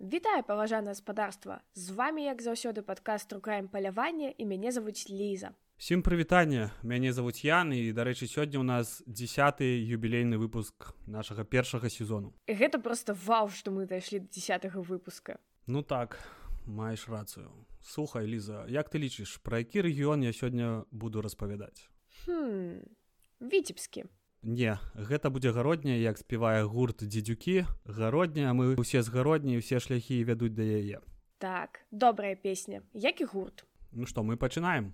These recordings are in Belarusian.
Вітаю паважанае гаспадарства! З вами як заўсёды падкаст рукаем палявання і мяне завуць ліза. Всім прывітанне! Мяне завуць Ян і дарэчы сёння ў нас десят юбілейны выпуск нашага першага сезону. Гэта просто вау што мы дайшлі до десятого выпуска. Ну так маеш рацыю. Сухай ліза як ты лічыш пра які рэгіён я сёння буду распавядаць? Хм, віцебскі Не гэта будзе гародня як спявае гурт дзедзюкі. Гародня мы ўсе з гародні усе шляхі вядуць да яе. Так добрая песня. Які гурт. Ну што мы пачынаем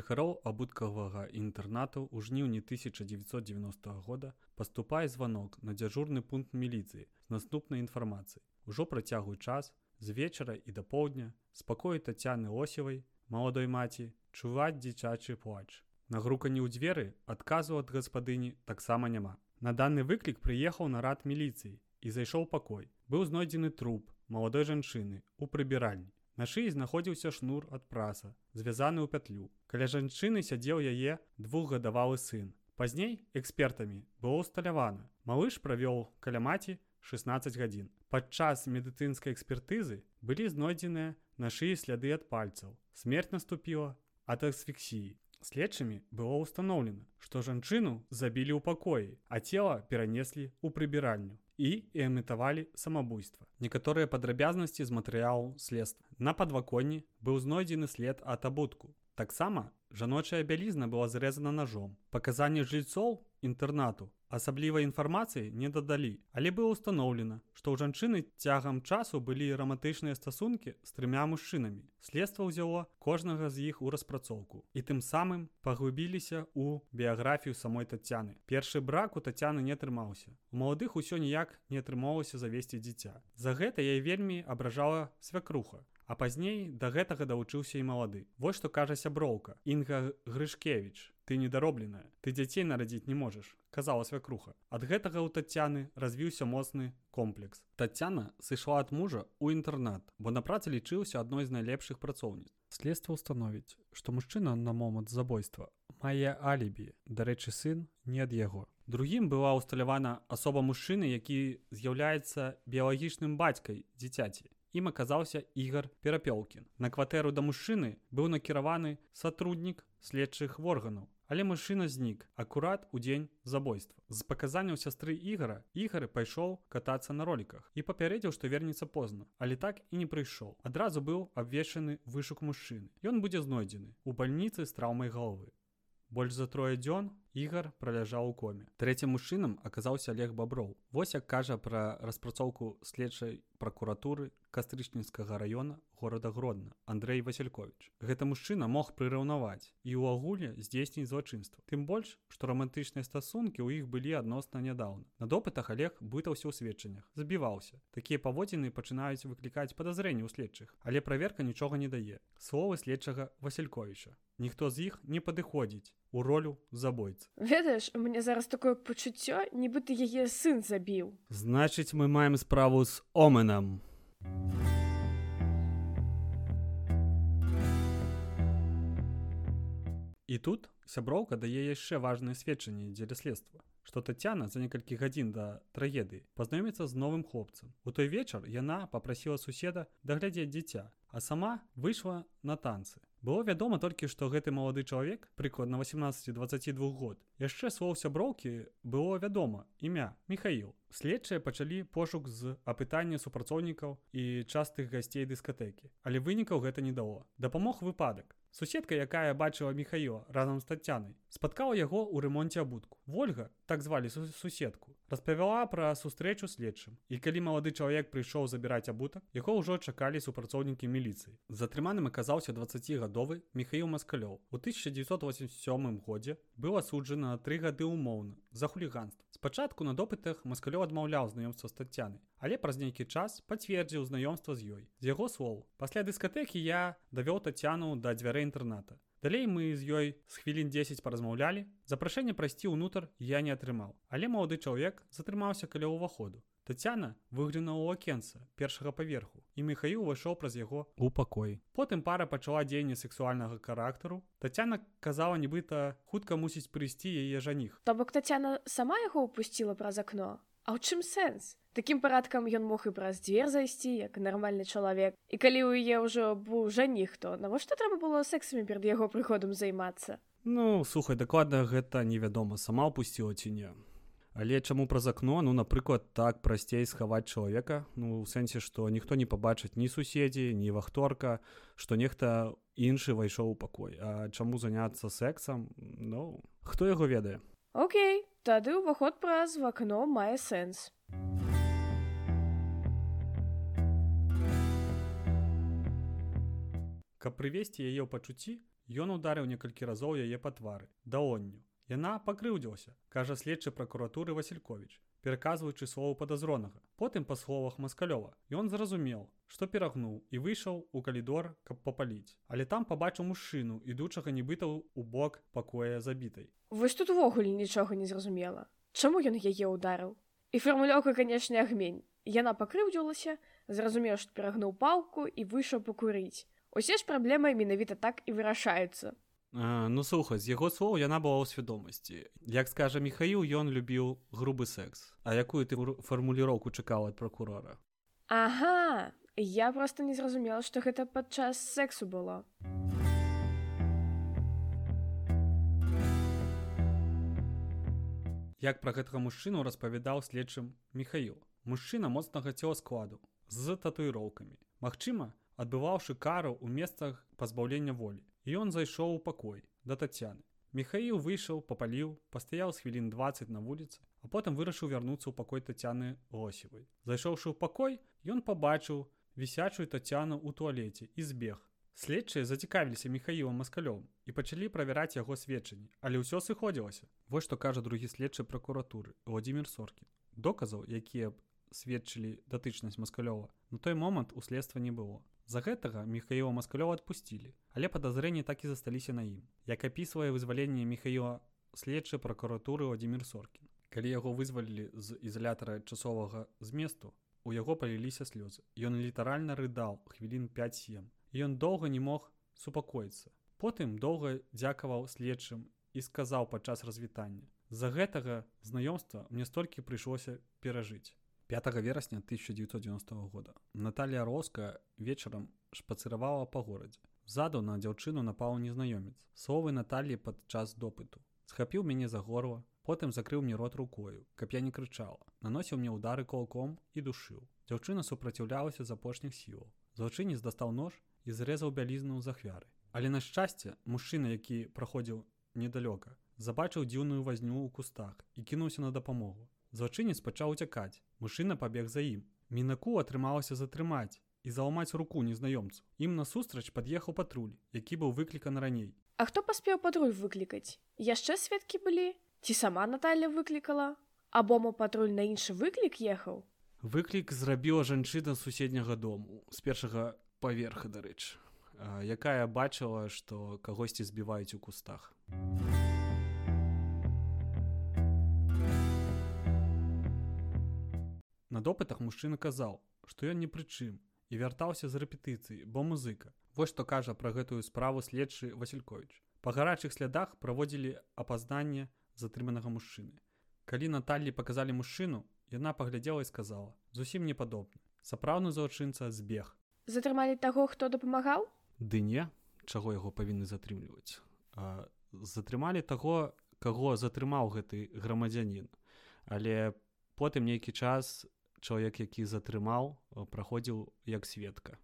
жыхароў абуткавага інтэрнату ў жніўні 1990 года паступае званок на дзяжурны пункт міліцыі з наступнай інфармацыі ужо працягваю час з вечара і да поўдня спакою тацяны осевай маладой маці чуваць дзіцячы плач. На грукані ў дзверы адказу ад гаспадыні таксама няма. На даны выклік прыехаў нарад міліцыі і зайшоў пакой. Быў знойдзены труп маладой жанчыны у прыбіральні На шыі знаходзіўся шнур ад праса, звязаны ў пятлю. Каля жанчыны сядзеў яе двухгадавалы сын. Пазней экспертамі было ўсталявана. Малыш правёў каля маці 16 гадзін. Падчас медыцынскай экспертызы былі знойдзеныя на шыі сляды ад пальцаў. Смерць наступіла ад асфіксіі. Следчымі было ўстаноўлена, што жанчыну забілі ў пакоі, а цела перанеслі ў прыбіральню і імітавалі самабуйства. Некаторыя падрабязнасці з матэрыялу следства. На падваконні быў знойдзены след ад абутку. Таксама жаночая бялізна была зрэзана ножом. Паказанні жыльцоў інтэрнату асаблівай інфармацыі не дадалі, але было ўстаноўлена, што ў жанчыны цягам часу былі рамантычныя стасункі з трымя мужчынамі. Следства ўзяло кожнага з іх у распрацоўку і тым самым паглыбіліся ў біяграфію самой тацяны. Першы брак у тацяны не атрымаўся. У маладых усё ніяк не атрымалася завесці дзіця. За гэта яе вельмі абражала свякруха. А пазней да гэтага давучыўся і малады. Вось што кажа сяброўка Інга Грышкевич, ты недаробленая, ты дзяцей нарадзіць не можаш, казала свякруха. Ад гэтага ў тацяны развіўся моцны комплекс. Тацяна сышла ад мужа ў інтэрнат, бо на працы лічыўся адной з найлепшых працоўніц. Следства ўстановіць, што мужчына на момант забойства мае алібі, дарэчы сын не ад яго. Другім была ўсталявана асоба мужчыны, які з'яўляецца біялагічным бацькай дзіцяці ім аказаўся ігар перапёлкін на кватэру да мужчыны быў накіраваны сотруднік следчых органаў але мужчына знік акурат у дзень забойства. З паказанняў сястры ігара ігары пайшоў катацца на роліках і папярэдзіў што вернецца позна але так і не прыйшоў. Адразу быў абвешаны вышук мужчыны. Ён будзе знойдзены у бальніцы з траўмай галавы больш за трое дзён ігар праляжаў у коме. Трэцім мужчынам аказаўся олег баброў. Вось як кажа пра распрацоўку следчай пракуратуры кастрычніцкага района горада гродна Андрей василькович гэта мужчына мог прыраўнаваць і ў агуле здзейсніць злачынства. Тым больш што романтычныя стасункі ў іх былі адносна нядаўна. На допытах олег бытаўся ў сведчаннях забіваўся такія паводзіны пачынаюць выклікаць падазрэнні ў следчых але праверка нічога не дае. Словы следчага васильковича ніхто з іх не падыходзіць у ролю забойцы. Ведаеш у мяне зараз такое пачуццё нібыта яе сын забіў. Значыць мы маем справу з оменам і тут сяброўка дае яшчэ важнае сведчанне дзеля следства. Што тацяна за некалькі гадзін да трагедыі пазнаёміцца з новым хлопцам. У той вечар яна попрасіла суседа даглядзець дзіця а сама выйшла на танцы. Было вядома толькі што гэты малады чалавек прыкладна 18-22 год яшчэ слоў сяброўкі было вядома імя михаил следчыя пачалі пошук з апытання супрацоўнікаў і частых гасцей дыскатэкі але вынікаў гэта не дало дапамог выпадак Суседка, якая бачыла Михаіла разам з тацянай, спаткала яго ў ремонце абутку. Вольга, так звалі суседку, распавяла пра сустрэчу следчым. І калі малады чалавек прыйшоў забіраць абутак, яго ўжо чакалі супрацоўнікі міліцыі. Затрыманым аказаўся 20гадовы Михаіл Маскалёў. У 1987 годзе быў асуджаны на тры гады ўмоўна за хуліганство. Спачатку на допытах Маскалёў адмаўляў знаёмства з тацянай, але праз нейкі час пацвердзіў знаёмства з ёй. З яго слоў. Пасля дыскатэкі я давёў тацяну да дзвярэй інтэрната. Далей мы з ёй з хвілін 10 паразмаўлялі запрашэнне прайсці ўнутр я не атрымаў але малады чалавек затрымаўся каля ўваходу Тацяна выглянула ў акенца першага паверху і Михаіл увайшоў праз яго у пакой. Потым пара пачала дзеянне сексуальнага характару. Тацяна казала, нібыта хутка мусіць прыйсці яе жаніх. То бок Тацяна сама яго ўпусціла праз акно. А ў чым сэнс? Такім парадкам ён мог і праз дзвер зайсці як нармальны чалавек. І калі ў яе ўжо быў жаніх, то навошта трэба было сексамі перад яго прыходам займацца? Ну слухай, дакладна гэта невядома, сама ўпусціла ці не. Але чаму праз акно? Ну напрыклад так прасцей схаваць чалавека ну у сэнсе што ніхто не пабачыць ні суседзі ні вахторка што нехта іншы ўвайшоў у пакой. А чаму заняцца сексам? Ну хто яго ведае? Окей тады ўваход праз вакно мае сэнс. Каб прывесці яе ў пачуцці ён ударыў некалькі разоў яе па твары даонню Яна пакрыўдзілася, кажа следчы пракуратуры Василькович, пераказваючы слову падазронага. Потым па словах маскалёва. Ён зразумеў, што перагнуў і выйшаў у калідор, каб папаліць. Але там пабачыў мужчыну, ідучага нібыта ў бок пакоя забітай. Вось тут увогуле нічога не зразумела. Чаму ён яе ўдарыў? І фармулёўка, канешне, агмень. Яна пакрыўдзілася, зразумеў, што перагнуў палку і выйшаў пакурыць. Усе ж праблемы менавіта так і вырашаюцца. Ну слухай з яго слоў яна была ў свядомасці як скажа михаил ён любіў грубы секс. А якую ты фармуліроўку чакаў ад прокурора? Ага я просто не зразумела што гэта падчас сексу было як пра гэтага мужчыну распавядаў следчым михаил мужчына моцнага цела складу з татуіроўкамі Магчыма адбываўшы кару ў месцах пазбаўлення волі ён зайшоў у пакой да татяны михаил выйшаў попаліў пастаяў з хвілін 20 на вуліцы а потым вырашыў вярнуцца ў пакой татяны осевай зайшоўшы ў пакой ён пабачыў вісячую татяну ў туалеце і збег следчыя зацікавіліся михаілам маскалём і пачалі правяраць яго сведчанні але ўсё сыходзілася вось што кажа другі следчы пракуратуры владимир соркі доказаў якія б сведчылі датычнасць маскалёва на той момант у следства не было За гэтага Михаіла Маскалёва адпусцілі, але падазрэнні так і засталіся на ім. Як апісвае вызваленне Михаіла следчы пракуратуры Владзімир Соркін. Калі яго вызвалілі з ізалятара часовага зместу, у яго паліліся слёзы. Ён літаральна рыдаў хвілін 5-7. Ён доўга не мог супакоіцца. Потым доўга дзякаваў следчым і сказаў падчас развітання. З-за гэтага знаёмства мне столькі прыйшлося перажыць. 5 верасня 1990 года Наталья Роска вечарам шпацыравала па горадзе. Ззаду на дзяўчыну напаў незнаёмец. Словы Наталлі падчас допыту. Схапіў мяне за горла, потым закрыў мне рот рукою, каб я не крычала. Наносіў мне ўдары кулаком і душыў. Дзяўчына супраціўлялася з апошніх сілаў. Злачынец дастаў нож і зрэзаў бялізну з ахвяры. Але на шчасце, мужчына, які праходзіў недалёка, забачыў дзіўную возню ў кустах і кінуўся на дапамогу. Злачынец пачаў уцякаць. Мужчына пабег за ім. Мінаку атрымалася затрымаць і заламаць руку незнаёмцу. Ім насустрач пад'ехаў патруль, які быў выклікан раней. А хто паспеў патруль выклікаць? Яшчэ сведкі былі? Ці сама Наталля выклікала? Або мо патруль на іншы выклік ехаў? Выклік зрабіла жанчына суседняга дому з першага паверха, дарэч, якая бачыла, што кагосьці збіваюць у кустах. На допытах мужчына казаў, што ён не прычым і вяртаўся з рэпетыцыі, бо музыка. Вось што кажа пра гэтую справу следчы Василькович. Па гарачых слядах праводзілі апазнанне затрыманага мужчыны. Калі Наталлі паказалі мужчыну, яна паглядзела і сказала: зусім не падобны. Сапраўдны злачынца збег. Затрымалі таго, хто дапамагаў? Ды не, чаго яго павінны затрымліваць. Затрымалі таго, каго затрымаў гэты грамадзянін. Але потым нейкі час чалавек які затрымаў праходзіў як сведка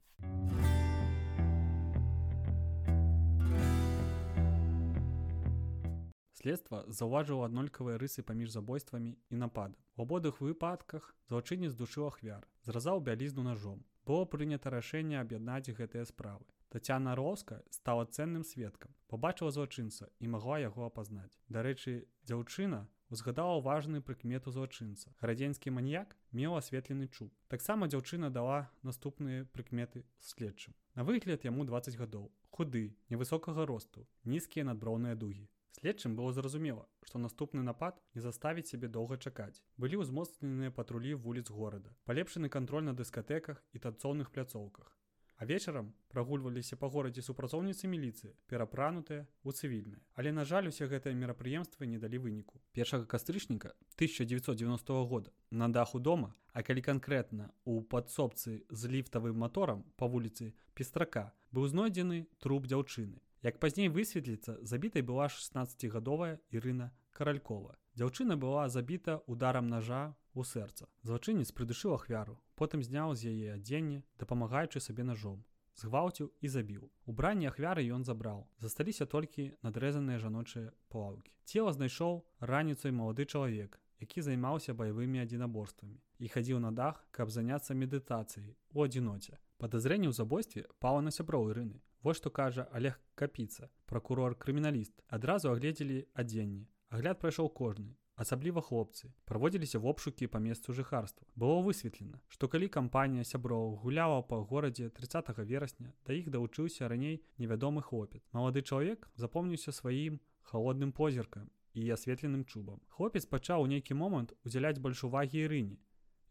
следства заўважыў аднолькавыя рысы паміж забойствамі і нападам у абодых выпадках злачынец душыў ахвяр зразаў бялізну ножом. Было прынята рашэнне аб'яднаць гэтыя справы Тацяна роска стала ценным сведкам побачыла злачынца і магла яго апазнаць дарэчы дзяўчына узгадала важную прыкмету злачынца. Градзенскі маньяк меў асветлены чуб. Таксама дзяўчына дала наступныя прыкметы следчым. На выгляд яму 20 гадоў, худы, невысокага росту, нізкія надброўныя дугі. Следчым было зразумела, што наступны напад не заставіць сябе доўга чакаць. Былі ўзмоцненыя патрулі вуліц горада, палепшаны кантроль на дыскатэках і танцоўных пляцоўках. А вечарам прагульваліся па горадзе супрацоўніцы міліцыі, перапранутыя ў цывільныя. Але на жаль, усе гэтыя мерапрыемствы не далі выніку. Першага кастрычніка 1990 года на даху дома, а калі канкрэтна у падсобцы з ліфтавым маторам па вуліцы пестрака быў знойдзены труп дзяўчыны. Як пазней высветліцца, забітай была 16гадовая Ірына каралькова. Дзяўчына была забіта ударам ножа у сэрца. Злачынец прыдушыў ахвяру, потым зняў з яе адзенне, дапамагаючы сабе ножом. Згвалціў і забіў. Убранне ахвяры ён забраў. Засталіся толькі надрэзаныя жаночыя плаўкі. Цела знайшоў раніцай малады чалавек, які займаўся баявымі адзінаборствамі і хадзіў на дах, каб заняцца медытацыяй у адзіноце. Падазрэнне ў забойстве пала на сяброў ірыны. Вось што кажа Олег капіца, пракурор крыміналіст. Адразу агледзелі адзенне. Агляд прайшоў кожны асабліва хлопцы праводзіліся вобшукі па месцу жыхарства. Было высветлена што калі кампанія сяброў гуляла па горадзе 30 верасня да іх далучыўся раней невядомы хлопец. Малады чалавек запомніўся сваім холодным позіркам і асветленым чубам. Хлопец пачаў у нейкі момант удзяляць больш увагі ірыне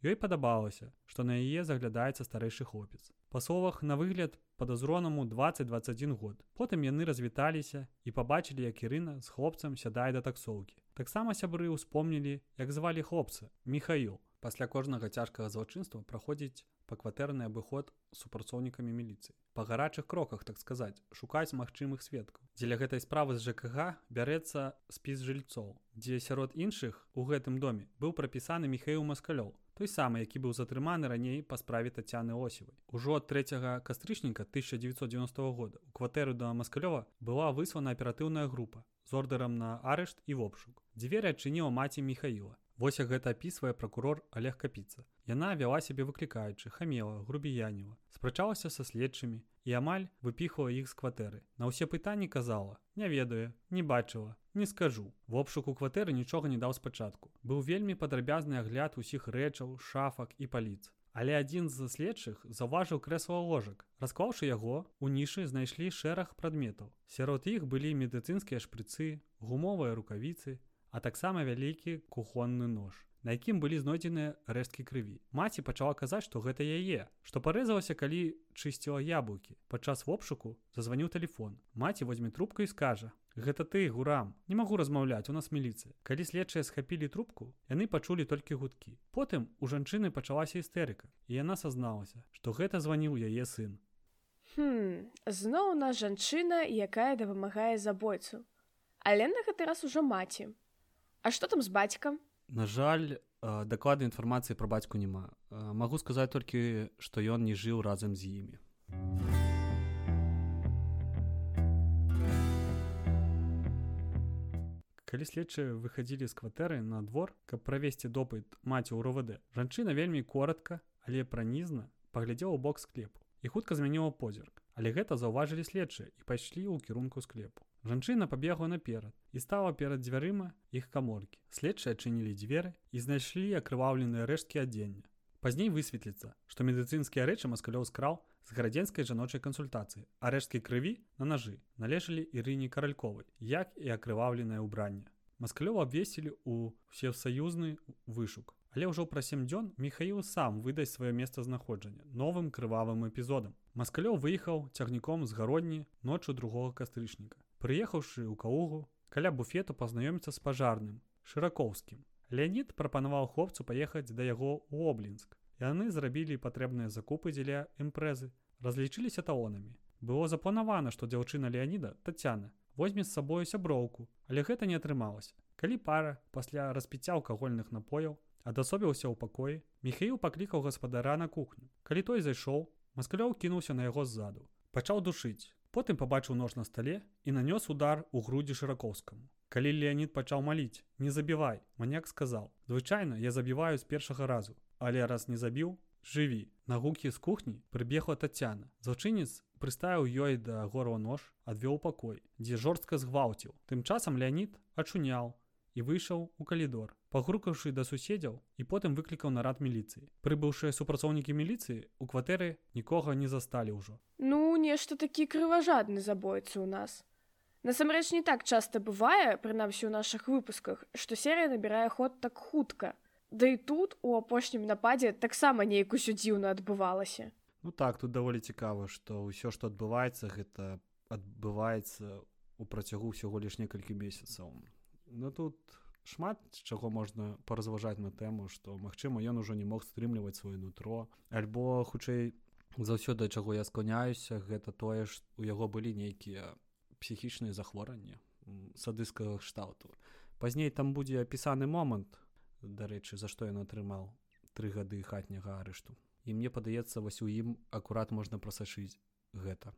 ёй падабалася што на яе заглядаецца старэйшы хлопец. Па словах на выгляд падазронаму 2021 год. Потым яны развіталіся і пабачылі як ірына з хлопцам сядае да таксоўкі Таксама сябры ўспомнілі, як звалі хлопца Михаил. Пасля кожнага цяжкага злачынства праходзіць па кватэрны абыход супрацоўнікамі міліцыі. Па гарачых кроках, так сказаць, шукаць магчымых сведкаў. Дзеля гэтай справы з ЖКГ бярэцца спіс жыльцоў, дзе сярод іншых у гэтым доме быў прапісаны Михаил Маскалёў, той самы, які быў затрыманы раней па справе Тацяны Осевай. Ужо ад 3 кастрычніка 1990 года у кватэру да Маскалёва была выслана аператыўная група з ордерам на арышт і вопшук. Дзверы адчыніла маці Михаіла. Вось як гэта апісвае пракурор Олег Капіца. Яна вяла сябе выклікаючы, хамела, грубіяніла, спрачалася са следчымі і амаль выпіхала іх з кватэры. На ўсе пытанні казала: Не ведаю, не бачыла, не скажу. В обшуку кватэры нічога не даў спачатку. Быў вельмі падрабязны агляд усіх рэчаў, шафак і паліц. Але адзін з следчых заўважыў крэсла ложак. Расклаўшы яго, у нішы знайшлі шэраг прадметаў. Сярод іх былі медыцынскія шпрыцы, гумовыя рукавіцы, а таксама вялікі кухонны нож, якім былі знойдзеныя рэшткі крыві. Маці пачала казаць, што гэта яе, што парэзалася, калі чысціла яблыкі. Падчас вопшуку зазваніў телефон. Маці возьме трубку і скажа: Гэта ты гурам не магу размаўляць у нас міліцыя калі следчыя схапілі трубку яны пачулі толькі гудкі потым у жанчыны пачалася істэрыка і яна сазналася што гэта званіў яе сын хм, зноў на жанчына якая дапамагае забойцу але на гэты раз ужо маці А што там з бацькам На жаль дакладнай інфармацыі пра бацьку няма магу сказаць толькі што ён не жыў разам з імі калі следчыя выхадзілі з кватэры на двор каб правесці допыт маці ў ровд жанчына вельмі коротко але пранізна паглядзела бок склепу і хутка змяніла позірк. Але гэта заўважылі следчыя і пайшлі ў кірунку склепу жанчына пабегла наперад і стала перад дзвярыма іх каморкі следчыя адчынілі дзверы і знайшлі акрываўленыя рэшткі адзення пазней высветліцца што медыцынскія рэчы маскалёў скраў з градзенскай жаночай кансультацыі а рэшткі крыві на нажы належалі ірыне каральковай як і акрываўленае ўбранне Маскалёў абвесілі ў всесаюзны вышук. Але ўжо пра сем дзён Михаіл сам выдасць сваё месцазнаходжання новым крывавым эпізодам. Маскалёў выехаў цягніком з гародні ноччу другога кастрычніка. Прыехаўшы ў калугу, каля буфету пазнаёміцца з пажарным, шыракоўскім. Леонид прапанаваў хлопцу паехаць да яго ў Облінск. Яны зрабілі патрэбныя закупы дзеля імпрэзы, разлічыліся талонамі. Было запланавана, што дзяўчына Леоніда Тацяна возьме з сабою сяброўку, але гэта не атрымалася. Калі пара пасля распіцця алкагольных напояў адасобіўся ў пакоі, Михаіл паклікаў гаспадара на кухню. Калі той зайшоў, маскалёў кінуўся на яго ззаду. Пачаў душыць. Потым пабачыў нож на стале і нанёс удар у грудзі шыракоўскаму. Калі Леонид пачаў маліць, не забівай, маняк сказаў: « Звычайна я забіваю з першага разу, але раз не забіў, жыві. На гукі з кухні прыбегла Тацяна. Злачынец прыставіў ёй да горла нож, адвёў пакой, дзе жорстка згвалціў. Тым часам Леонид ачуняў і выйшаў у калідор пагрукаўшы да суседзяў і потым выклікаў нарад міліцыі прыбыўшыя супрацоўнікі міліцыі у кватэры нікога не засталі ўжо ну нешта такі крыважадны забойцы ў нас. Насамрэч не так часта бывае прынамсі ў нашых выпусках што серыя набірае ход так хутка да і тут у апошнім нападзе таксама неяк усё дзіўна адбывалася ну так тут даволі цікава што ўсё што адбываецца гэта адбываецца у працягу ўсяго лишь некалькі месяцаў Ну тут шмат чаго можна паразважаць на тэму, што магчыма, ён ужо не мог стрымліваць сваё нутро. Альбо хутчэй заўсёды чаго я склоняюся, гэта тое, ж у яго былі нейкія псіхічныя захворанні садыскага кшталту. Пазней там будзе апісаны момант, дарэчы, за што ён атрымаў тры гады хатняга арышту. І мне падаецца, вось у ім акурат можна прасачыць гэта.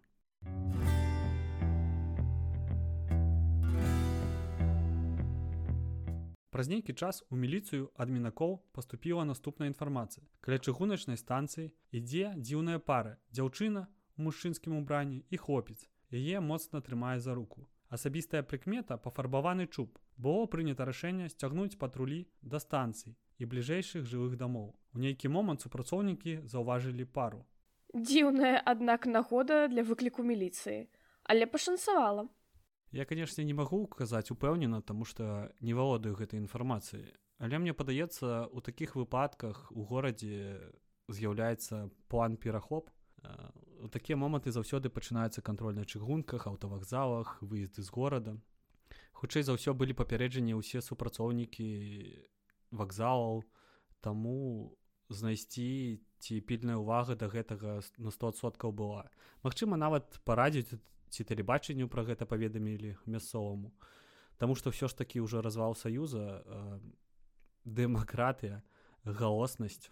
Праз нейкі час у міліцыю ад мінакоў паступіла наступная інфармацыя. Каля чыгуначнай станцыі ідзе дзіўная пара, дзяўчына у мужчынскім убранні і хлопец. Яе моцна трымае за руку. Асабістая прыкмета пафарбаваны чуб. Было прынята рашэнне сцягнуць патрулі да станцый і бліжэйшых жывых дамоў. У нейкі момант супрацоўнікі заўважылі пару. Дзіўная, аднак нагода для выкліку міліцыі, але пашанцавала. Я, канешне, не магу казаць упэўнена, таму што не валодаю гэтай інфармацыі. Але мне падаецца, у такіх выпадках у горадзе з'яўляецца план перахоп. У такія моманты заўсёды пачынаецца кантроль на чыгунках, аўтавакзалах, выезды з горада. Хутчэй за ўсё былі папярэджанні ўсе супрацоўнікі вакзалаў, таму знайсці ці пільная ўвага да гэтага на 100соткаў была. Магчыма, нават парадзіць ці тэлебачанню пра гэта паведамілі мясцоваму. Таму што ўсё ж такі ўжо развал саюза э, дэмакратыя галоснасць.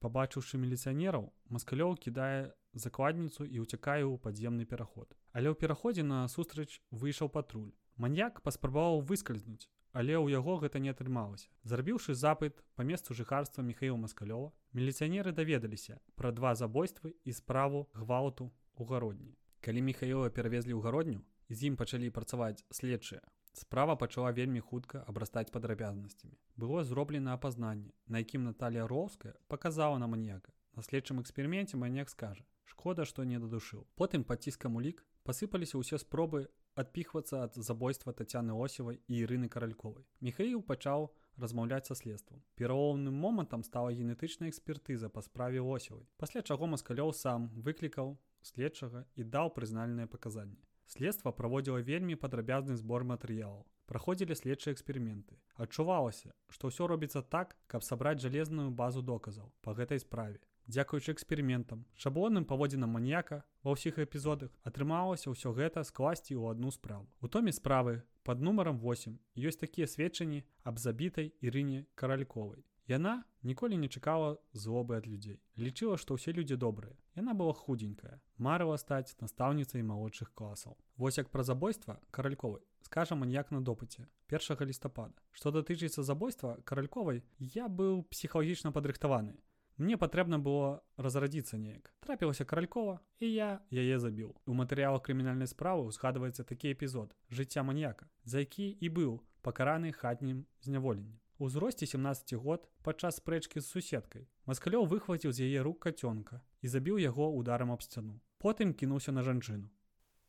Пабачыўшы міліцыянераў маскалёў кідае закладніцу і ўцякае ў падземны пераход. Але ў пераходзе на сустрач выйшаў патруль. Маньяк паспрабаваў выскальзнуць але ў яго гэта не атрымалася. Зрабіўшы запыт па месцу жыхарства Михаіла Маскалёва, міліцыянеры даведаліся пра два забойствы і справу гвалту ў гародні. Калі Михаіла перавезлі ў гародню, з ім пачалі працаваць следчыя. Справа пачала вельмі хутка абрастаць падрабязнасцямі. Было зроблена апазнанне, на якім Наталія Роўская паказала на маньяка. На следчым эксперыменце маньяк скажа: Шкода, што не дадушыў. Потым пад ціскам улік пасыпаліся ўсе спробы адпіхвацца ад забойства татяны осевай і ірыны каральковай. Михаіл пачаў размаўляць са следствам. Пераломным момантам стала генетычная экспертыза па справе осевай пасля чаго маскалёў сам выклікаў следчага і даў прызнальныя паказанні. Следства праводзіла вельмі падрабязны збор матэрыялаў. Праходзілі следчыя эксперыменты. Адчувалася што ўсё робіцца так каб сабраць жалезную базу доказаў па гэтай справе Дзякуючы эксперыментам, шаблонным паводзінам маньяка ва ўсіх эпізодах атрымалася ўсё гэта скласці ў адну справу. У томе справы под нумаром 8 ёсць такія сведчанні аб забітай Ірыне каральковай. Яна ніколі не чакала злобы ад людзей. Лічыла, што ўсе людзі добрыя. Яна была худенькая, марыла стаць настаўніцай малодшых класаў. Вось як пра забойства каральковай скажа маньяк на допыце першага лістапада. Што датычыцца забойства каральковай, я быў псіхалагічна падрыхтаваны. Мне патрэбна было разрадзіцца неяк. Трапілася каралькова і я яе забіў. У матэрыялах крымінальнай справы узгадваецца такі эпізод жыцця маньяка, за які і быў пакараны хатнім зняволеннем. У узросце 17 год падчас спрэчкі з суседкай маскалёў выхваціў з яе рук кацёнка і забіў яго ударам аб сцяну. Потым кінуўся на жанчыну.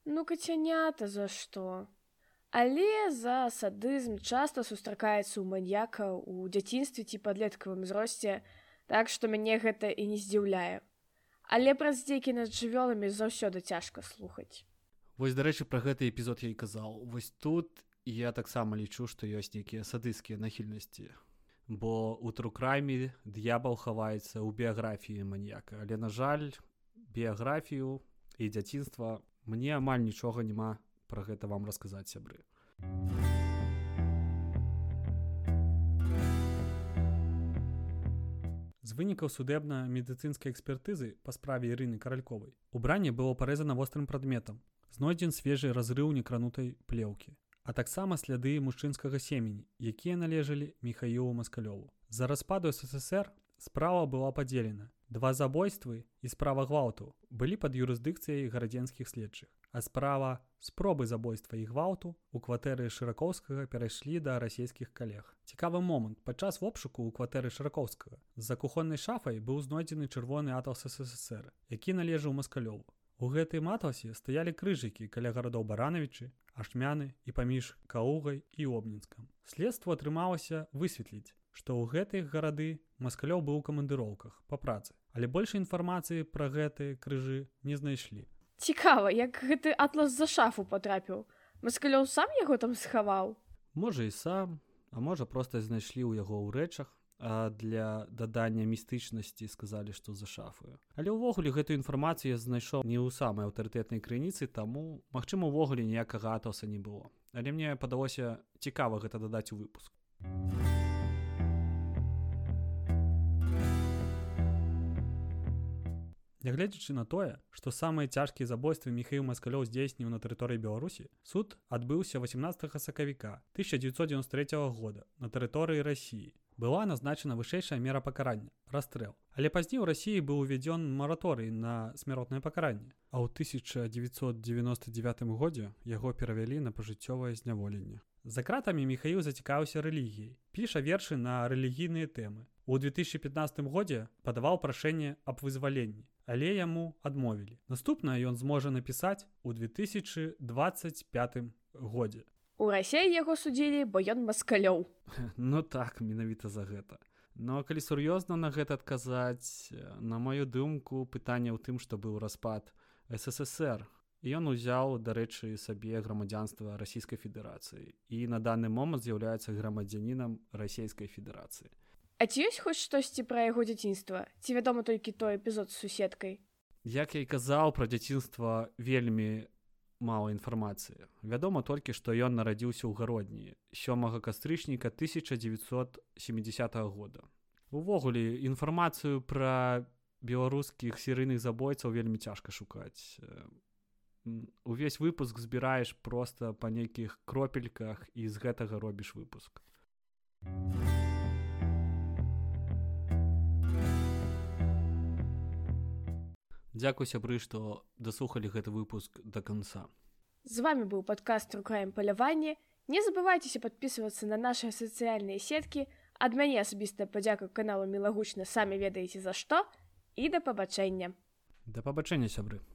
Ну кацянята за што? Але за садызм часта сустракаецца ў маньяка ў дзяцінстве ці падлеткавым зросце, Так што мяне гэта і не здзіўляе. Але праз дзекі над жывёламі заўсёды цяжка слухаць. Вось дарэчы, пра гэты эпізод я і казаў. Вось тут я таксама лічу, што ёсць нейкія садыцкія нахільнасці. Бо у трукрайме д'ябал хаваецца ў біяграфіі маньяка. Але на жаль, біяграфію і дзяцінства мне амаль нічога няма пра гэта вам расказаць сябры. З вынікаў судебна-медыцынскай экспертызы па справе Ірыны каральковай убранне было парэзана вострым прадметам знойдзен свежы разрыў некранутай плеўкі а таксама сляды мужчынскага семені якія належалі михаілу маскалёву за распаду ссср справа была падзелена Два забойствы і справа гвалту былі пад юрысдыкцыяй гарадзенскіх следчых, а справа спробы забойства і гвалту у кватэры шыракоўскага перайшлі да расійскіх калег. Цікавы момант падчас вопшуку ў кватэры шыракоўскага з-за кухоннай шафай быў знойдзены чырвоны аталс ССР, які належаў маскалёву. У гэтай матасе стаялі крыжыкі каля гарадоў баранавічы, ашмяны і паміж каугай і обнінскам. Следства атрымалася высветліць, што ў гэтых гарады маскалёў быў у камандыроўках па працы але больш інфармацыі пра гэтыя крыжы не знайшлі цікава як гэты атлас за шафу потрапіў маскалёў сам яго там схаваў? Можа і сам а можа проста знайшлі ў яго ў рэчах а для дадання містычнасці сказалі што за шафаю. Але ўвогуле гэтую інфармацыю я знайшоў не ў самай аўтарытэтнай крыніцы таму магчыма увогуле ніякага атоса не было. Але мне падалося цікава гэта дадаць у выпуск. а Нягледзячы на тое, што самыя цяжкія забойствы Міхаіл Маскалёў здзейсніў на тэрыторыі Беларусі, суд адбыўся 18 сакавіка 1993 года на тэрыторыі рассіі. Была назначана вышэйшая мера пакарання расстрэл. Але пазней у рассіі быў уведзён мараторый на смяротнае пакаранне. А ў 1999 годзе яго перавялі на пажыццёвае зняволенне. За кратамі Михаіл зацікаўся рэлігіяй, піша вершы на рэлігійныя тэмы. У 2015 годзе падаваў прашэнне аб вызваленні але яму адмовілі. Наступна ён зможа напісаць у 2025 годзе. У рассеі яго судзілі, бо ён маскалёў. Ну так, менавіта за гэта. Но калі сур'ёзна на гэта адказаць, на маю думку, пытанне ў тым, што быў распад ССР. Ён узяў, дарэчы, сабе грамадзянства расійскай федэрацыі і на даны момант з'яўляецца грамадзянінам расійскай федэрацыі. А ці ёсць хоць штосьці пра яго дзяцінства ці вядома толькі той эпізод з суседкай Як я і казаў пра дзяцінства вельмі мала інфармацыі вядома толькі што ён нарадзіўся ў гародні сёмага кастрычніка 1970 -го года. Увогуле інфармацыю пра беларускіх серыйных забойцаў вельмі цяжка шукаць. Увесь выпуск збіраеш проста па нейкіх кропельках і з гэтага робіш выпуск. а Дзякуй сябры, што даслухалі гэты выпуск до конца. З вами быў падкаст рукаем паляванне. Не забывайцеся подписывацца на наши сацыяльныя сеткі. Ад мяне асабістая падзяка каналу мілагучна самі ведаеце за што і да пабачэння. Да пабачэння сябры.